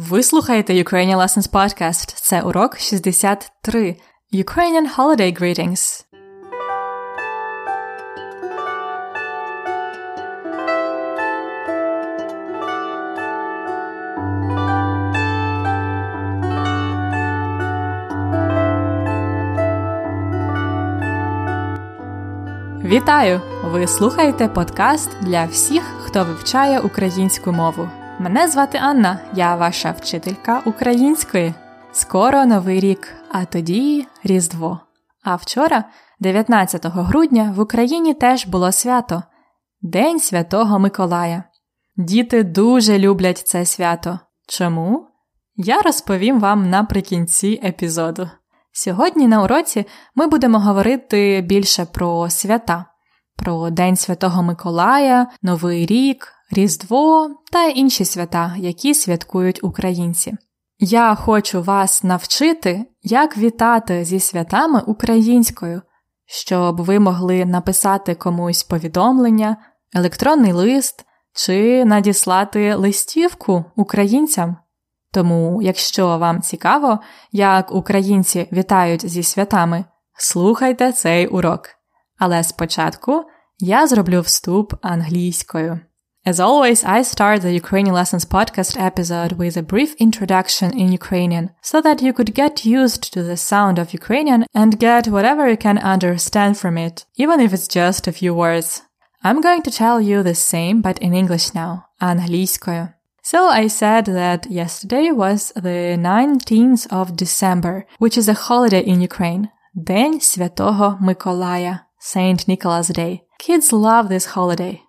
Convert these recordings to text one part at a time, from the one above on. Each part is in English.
Ви слухаєте Ukrainian Lessons Podcast. Це урок 63. Ukrainian Holiday Greetings. Вітаю! Ви слухаєте подкаст для всіх, хто вивчає українську мову. Мене звати Анна, я ваша вчителька української. Скоро новий рік, а тоді Різдво. А вчора, 19 грудня, в Україні теж було свято День Святого Миколая. Діти дуже люблять це свято. Чому? Я розповім вам наприкінці епізоду. Сьогодні на уроці ми будемо говорити більше про свята, про День Святого Миколая, Новий рік, Різдво та інші свята, які святкують українці. Я хочу вас навчити, як вітати зі святами українською, щоб ви могли написати комусь повідомлення, електронний лист чи надіслати листівку українцям. Тому, якщо вам цікаво, як українці вітають зі святами, слухайте цей урок. Але спочатку я зроблю вступ англійською. As always, I start the Ukrainian Lessons podcast episode with a brief introduction in Ukrainian so that you could get used to the sound of Ukrainian and get whatever you can understand from it, even if it's just a few words. I'm going to tell you the same but in English now, англійською. So I said that yesterday was the 19th of December, which is a holiday in Ukraine, День Святого Миколая, Saint Nicholas Day. Kids love this holiday.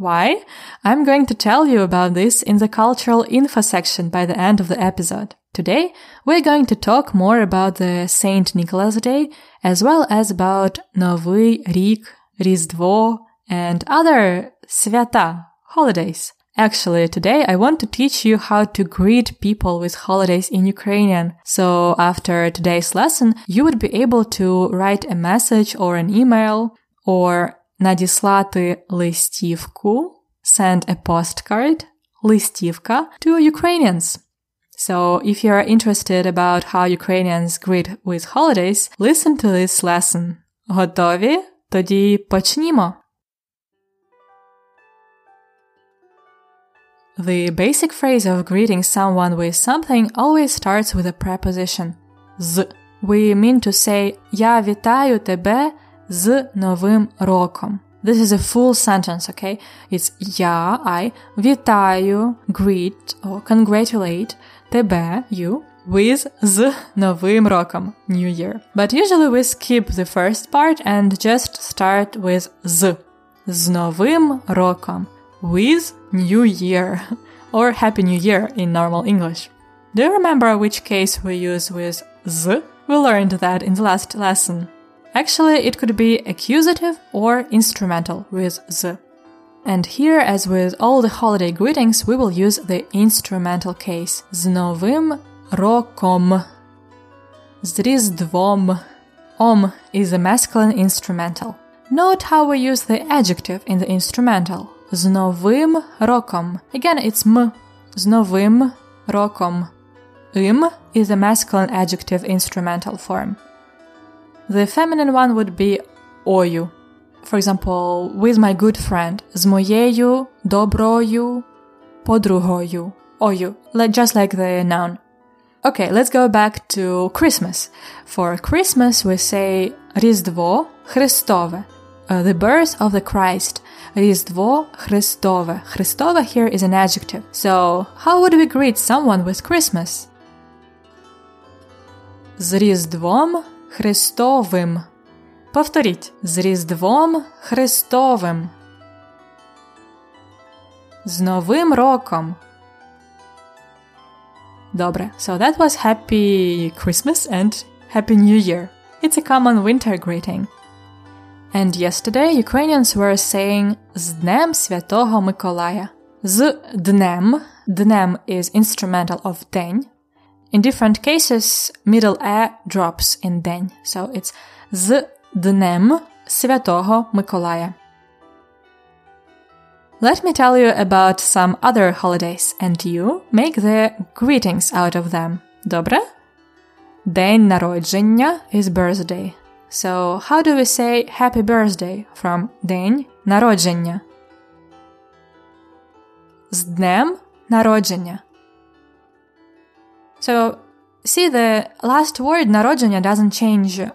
Why? I'm going to tell you about this in the cultural info section by the end of the episode. Today, we're going to talk more about the Saint Nicholas Day, as well as about Новий рік, Різдво, and other свята, holidays. Actually, today I want to teach you how to greet people with holidays in Ukrainian. So after today's lesson, you would be able to write a message or an email or надіслати листівку, send a postcard, листівка to Ukrainians. So if you are interested about how Ukrainians greet with holidays, listen to this lesson. Готові? Тоді почнімо. The basic phrase of greeting someone with something always starts with a preposition з. We mean to say Я вітаю тебе з Новим роком. This is a full sentence, okay? It's я, I, вітаю, greet or congratulate тебе, you, with з Новим роком, New Year. But usually we skip the first part and just start with з. З Новим роком. With New Year. Or Happy New Year in normal English. Do you remember which case we use with з? We learned that in the last lesson. Actually, it could be accusative or instrumental with z. And here, as with all the holiday greetings, we will use the instrumental case. З новим роком. З різдвом. Om is a masculine instrumental. Note how we use the adjective in the instrumental. З новим роком. Again, it's m. З новим роком. Im is a masculine adjective instrumental form. The feminine one would be ою. For example, with my good friend. З моєю доброю подругою. Ою. Just like the noun. Okay, let's go back to Christmas. For Christmas, we say Різдво Христове. Uh, the birth of the Christ. Різдво Христове. Христове here is an adjective. So, how would we greet someone with Christmas? З Різдвом Христовим. Повторіть з Різдвом Христовим. З Новим роком. Добре. So that was Happy Christmas and Happy New Year. It's a common winter greeting. And yesterday Ukrainians were saying з Днем Святого Миколая. З днем. Днем is instrumental of день. In different cases, middle e drops in день. So it's з Днем Святого Миколая. let me tell you about some other holidays and you make the greetings out of them. Добре? День народження is birthday. So, how do we say happy birthday from день народження? З днем народження. So, see the last word народження doesn't change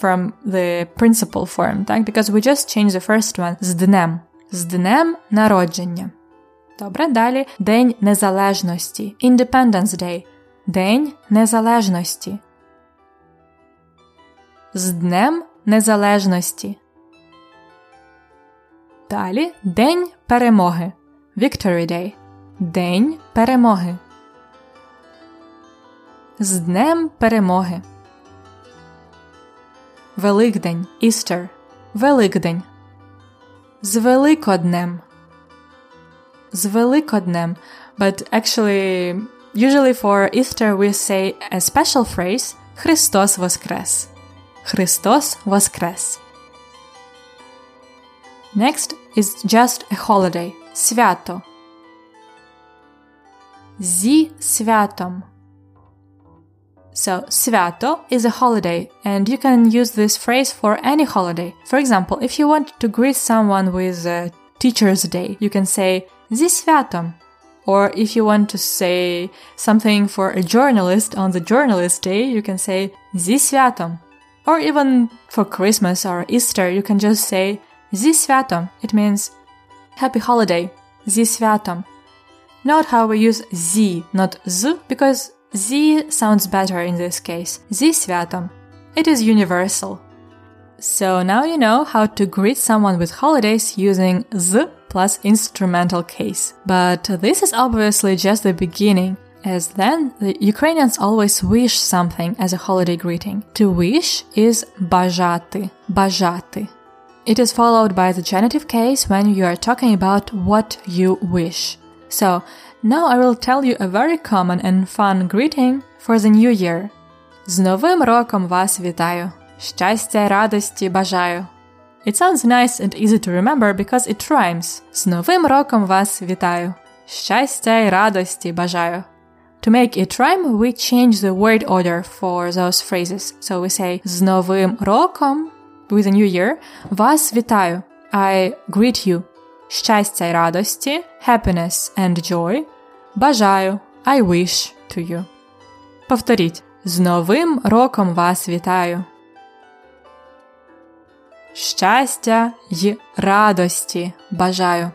from the principal form, так? Because we just change the first one з днем. З днем народження. Добре, далі День Незалежності. Independence Day. День Незалежності. З Днем Незалежності. Далі День перемоги. Victory Day. День перемоги. З Днем перемоги. Великдень. Easter. Великдень. З Великоднем. З Великоднем. But actually, usually for Easter we say a special phrase Христос Воскрес. Христос Воскрес. Next is just a holiday. Свято. Зі святом. So, свято is a holiday, and you can use this phrase for any holiday. For example, if you want to greet someone with a Teacher's Day, you can say зі святом. Or if you want to say something for a journalist on the Journalist Day, you can say зі святом. Or even for Christmas or Easter, you can just say зі святом. It means happy holiday. Зі святом. Note how we use зі, not z, because Z sounds better in this case. Зі святом. It is universal. So now you know how to greet someone with holidays using z plus instrumental case. But this is obviously just the beginning, as then the Ukrainians always wish something as a holiday greeting. To wish is бажати, бажати. It is followed by the genitive case when you are talking about what you wish. So now I will tell you a very common and fun greeting for the new year. З Новим роком вас вітаю! Щастя й радості бажаю! It sounds nice and easy to remember because it rhymes. З Новим роком вас вітаю! Щастя й радості бажаю! To make it rhyme, we change the word order for those phrases. So we say з Новим роком with a new year вас вітаю. I greet you щастя й радості, happiness and joy, бажаю, I wish to you. Повторіть. З Новим роком вас вітаю. Щастя й радості бажаю.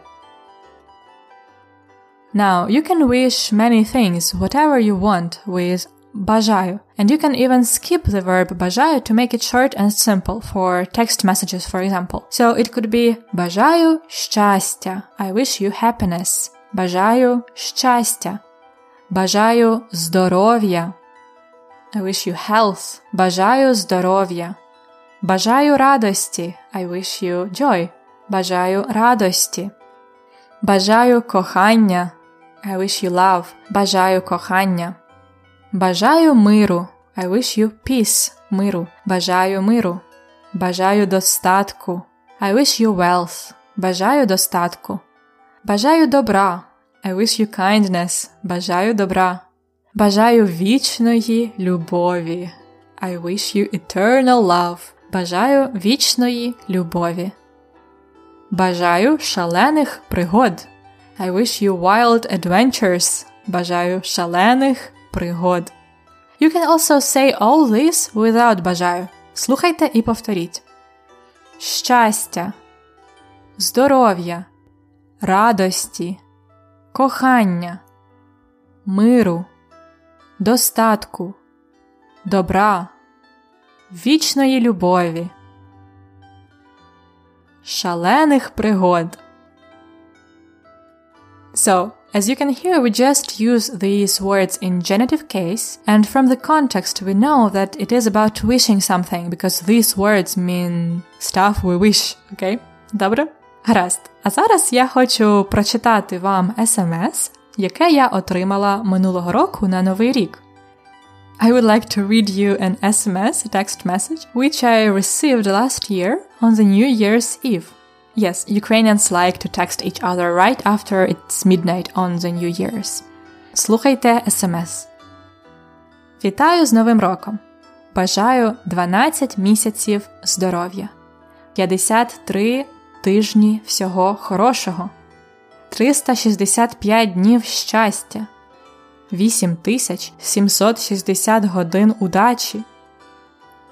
Now, you can wish many things, whatever you want, with бажаю. And you can even skip the verb бажаю to make it short and simple for text messages, for example. So it could be бажаю щастя. I wish you happiness. Бажаю щастя. Бажаю здоров'я. I wish you health. Бажаю здоров'я. Бажаю радості. I wish you joy. Бажаю радості. Бажаю кохання. I wish you love. Бажаю кохання. Бажаю миру. I wish you peace. Миру. Бажаю миру. Бажаю достатку. I wish you wealth. Бажаю достатку. Бажаю добра. I wish you kindness. Бажаю добра. Бажаю вічної любові. I wish you eternal love. Бажаю вічної любові. Бажаю шалених пригод. I wish you wild adventures. Бажаю шалених пригод. You can also say all this without бажаю. Слухайте і повторіть. Щастя, здоров'я, радості, кохання, миру, достатку, добра, вічної любові, шалених пригод. So, as you can hear, we just use these words in genitive case, and from the context we know that it is about wishing something, because these words mean stuff we wish, okay? Добре? Гаразд. А зараз я хочу прочитати вам смс, яке я отримала минулого року на Новий рік. I would like to read you an SMS, a text message, which I received last year on the New Year's Eve. Yes, Ukrainians like to text each other right after it's midnight on the New Year's. Слухайте смс. Вітаю з Новим роком! Бажаю 12 місяців здоров'я, 53 тижні всього хорошого, 365 днів щастя, 8760 годин удачі,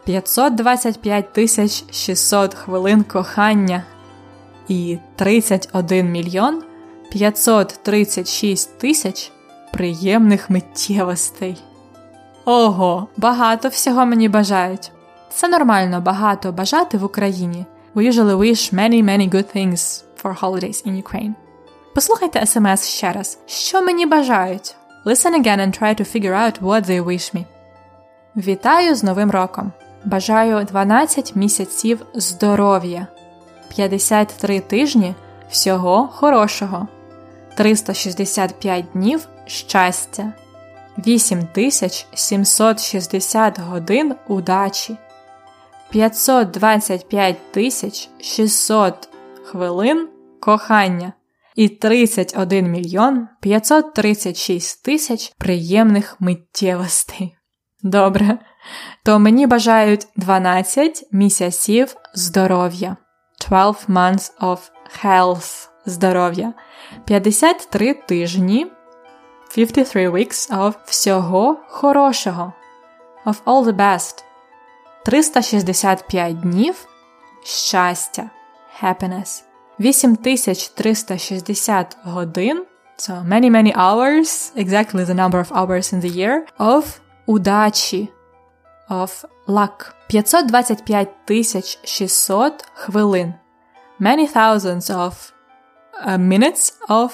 525 600 хвилин кохання і 31 мільйон 536 тисяч приємних миттєвостей. Ого, багато всього мені бажають. Це нормально багато бажати в Україні. We usually wish many many good things for holidays in Ukraine. Послухайте смс ще раз. Що мені бажають? Listen again and try to figure out what they wish me. Вітаю з Новим роком! Бажаю 12 місяців здоров'я, 53 тижні всього хорошого, 365 днів щастя, 8760 годин удачі, 525 тисяч 600 хвилин кохання. І 31 мільйон 536 тисяч приємних миттєвостей. Добре, то мені бажають 12 місяців здоров'я, 12 months of health здоров'я, 53 тижні, 53 weeks of всього хорошого, of all the best, 365 днів щастя, happiness, 8360 годин, so many many hours, exactly the number of hours in the year, of удачі, of luck. 525 600 хвилин. Many thousands of uh, minutes of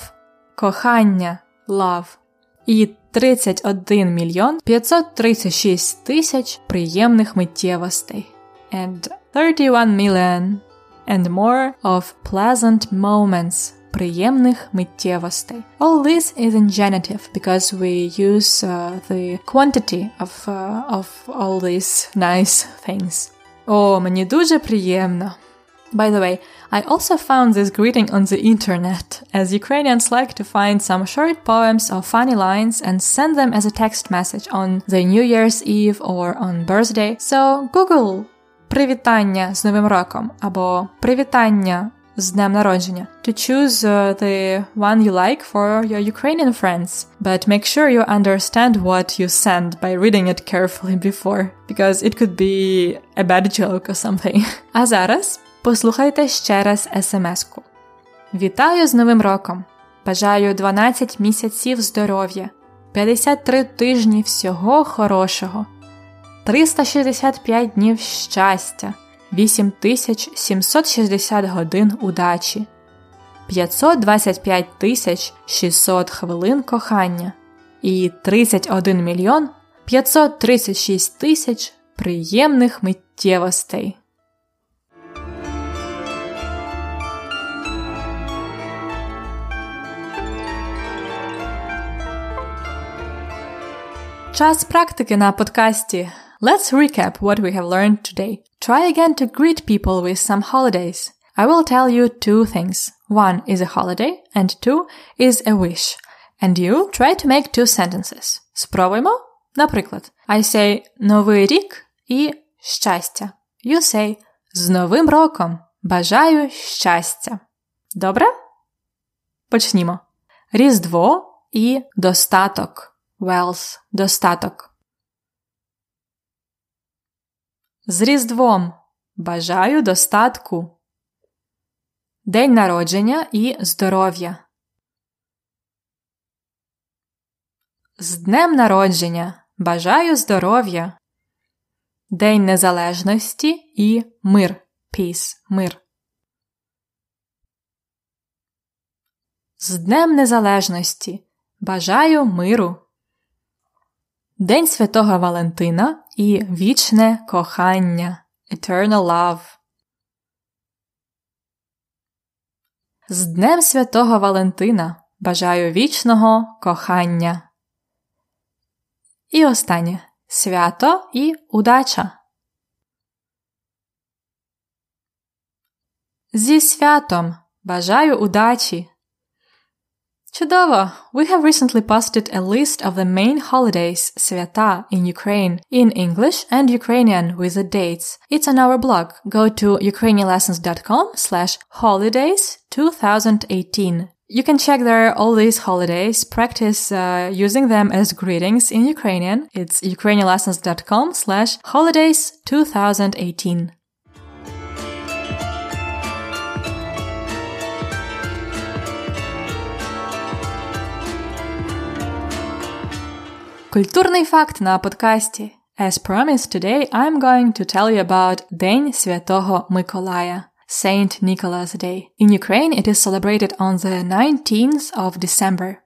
кохання, love. І 31 мільйон 536 тисяч приємних миттєвостей. And 31 million and more of pleasant moments приємних миттєвостей. All this is in genitive because we use uh, the quantity of, uh, of all these nice things. О, мені дуже приємно. By the way, I also found this greeting on the internet, as Ukrainians like to find some short poems or funny lines and send them as a text message on the New Year's Eve or on birthday. So Google привітання з Новим роком або привітання з днем народження to choose uh, the one you like for your Ukrainian friends, but make sure you understand what you send by reading it carefully before, because it could be a bad joke or something. А зараз послухайте ще раз смс-ку. Вітаю з Новим роком! Бажаю 12 місяців здоров'я, 53 тижні всього хорошого, 365 днів щастя. 8760 годин удачі, 525 тисяч 600 хвилин кохання і 31 мільйон 536 тисяч приємних миттєвостей. Час практики на подкасті. Let's recap what we have learned today. Try again to greet people with some holidays. I will tell you two things. One is a holiday, and two is a wish. And you try to make two sentences. Спробуємо? Наприклад, I say Новий рік і щастя. You say З Новим роком. Бажаю щастя. Добре? Почнімо. Різдво і достаток. Wealth. Достаток. З Різдвом бажаю достатку. День народження і здоров'я. З Днем народження бажаю здоров'я. День Незалежності і мир. Peace. Мир. З Днем Незалежності бажаю миру. День Святого Валентина і вічне кохання Eternal Love. З Днем Святого Валентина бажаю вічного кохання. І останнє свято і удача. Зі святом! Бажаю удачі! Chudova! We have recently posted a list of the main holidays, Sveta, in Ukraine, in English and Ukrainian with the dates. It's on our blog. Go to ukrainianlessons.com slash holidays 2018. You can check there all these holidays, practice uh, using them as greetings in Ukrainian. It's ukrainianlessons.com slash holidays 2018. Культурний факт на подкасті. As promised today, I'm going to tell you about День Святого Миколая, Saint Nicholas Day. In Ukraine, it is celebrated on the 19th of December.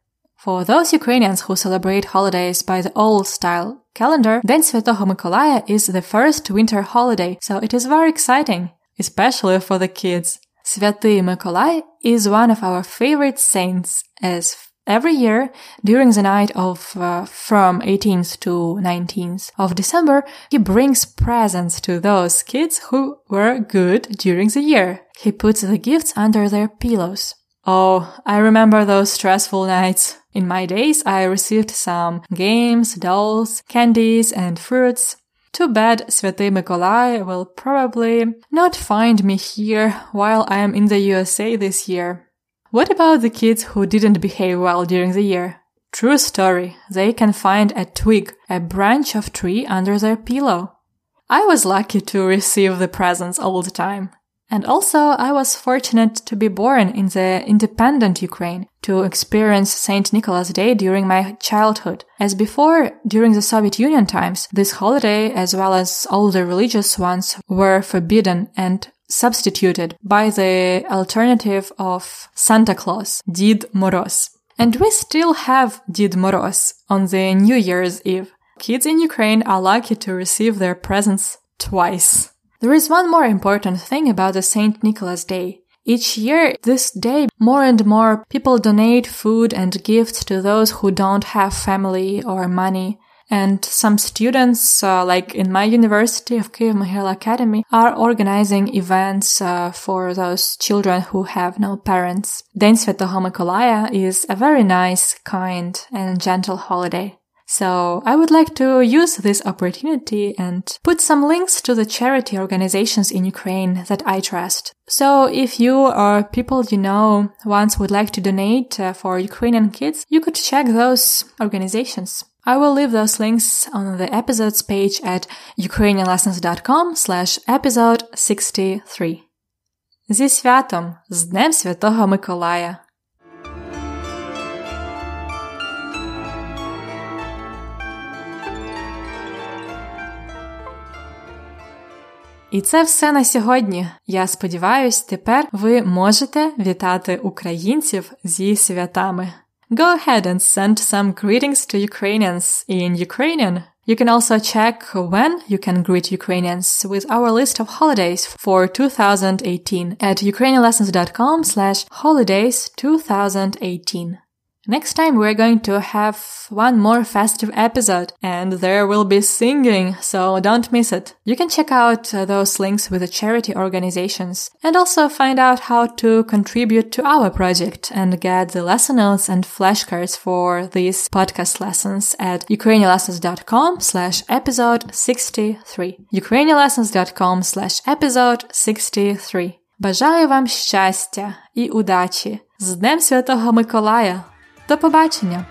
For those Ukrainians who celebrate holidays by the old style calendar, День Святого Миколая is the first winter holiday, so it is very exciting, especially for the kids. Святый Миколай is one of our favorite saints as Every year, during the night of uh, from 18th to 19th of December, he brings presents to those kids who were good during the year. He puts the gifts under their pillows. Oh, I remember those stressful nights. In my days, I received some games, dolls, candies, and fruits. Too bad Svete Mikolai will probably not find me here while I am in the USA this year. What about the kids who didn't behave well during the year? True story. They can find a twig, a branch of tree under their pillow. I was lucky to receive the presents all the time. And also, I was fortunate to be born in the independent Ukraine to experience St. Nicholas Day during my childhood. As before, during the Soviet Union times, this holiday, as well as all the religious ones, were forbidden and substituted by the alternative of Santa Claus, Did Moroz. And we still have Did Moroz on the New Year's Eve. Kids in Ukraine are lucky to receive their presents twice. There is one more important thing about the St. Nicholas Day. Each year, this day, more and more people donate food and gifts to those who don't have family or money. And some students, uh, like in my university of Kiev Mohyla Academy, are organizing events uh, for those children who have no parents. День Святого Миколая is a very nice, kind, and gentle holiday. So I would like to use this opportunity and put some links to the charity organizations in Ukraine that I trust. So if you or people you know once would like to donate uh, for Ukrainian kids, you could check those organizations. I will leave those links on the episodes page at ukrainianlessons.com slash episode 63. Зі святом, з Днем Святого Миколая! І це все на сьогодні. Я сподіваюсь, тепер ви можете вітати українців зі святами. Go ahead and send some greetings to Ukrainians in Ukrainian. You can also check when you can greet Ukrainians with our list of holidays for 2018 at ukrainianlessons.com slash holidays 2018. Next time we're going to have one more festive episode and there will be singing, so don't miss it. You can check out uh, those links with the charity organizations and also find out how to contribute to our project and get the lesson notes and flashcards for these podcast lessons at ukrainianlessons.com slash episode 63. ukrainianlessons.com slash episode 63. Бажаю вам щастя і удачі з Днем Святого Миколая! До побачення!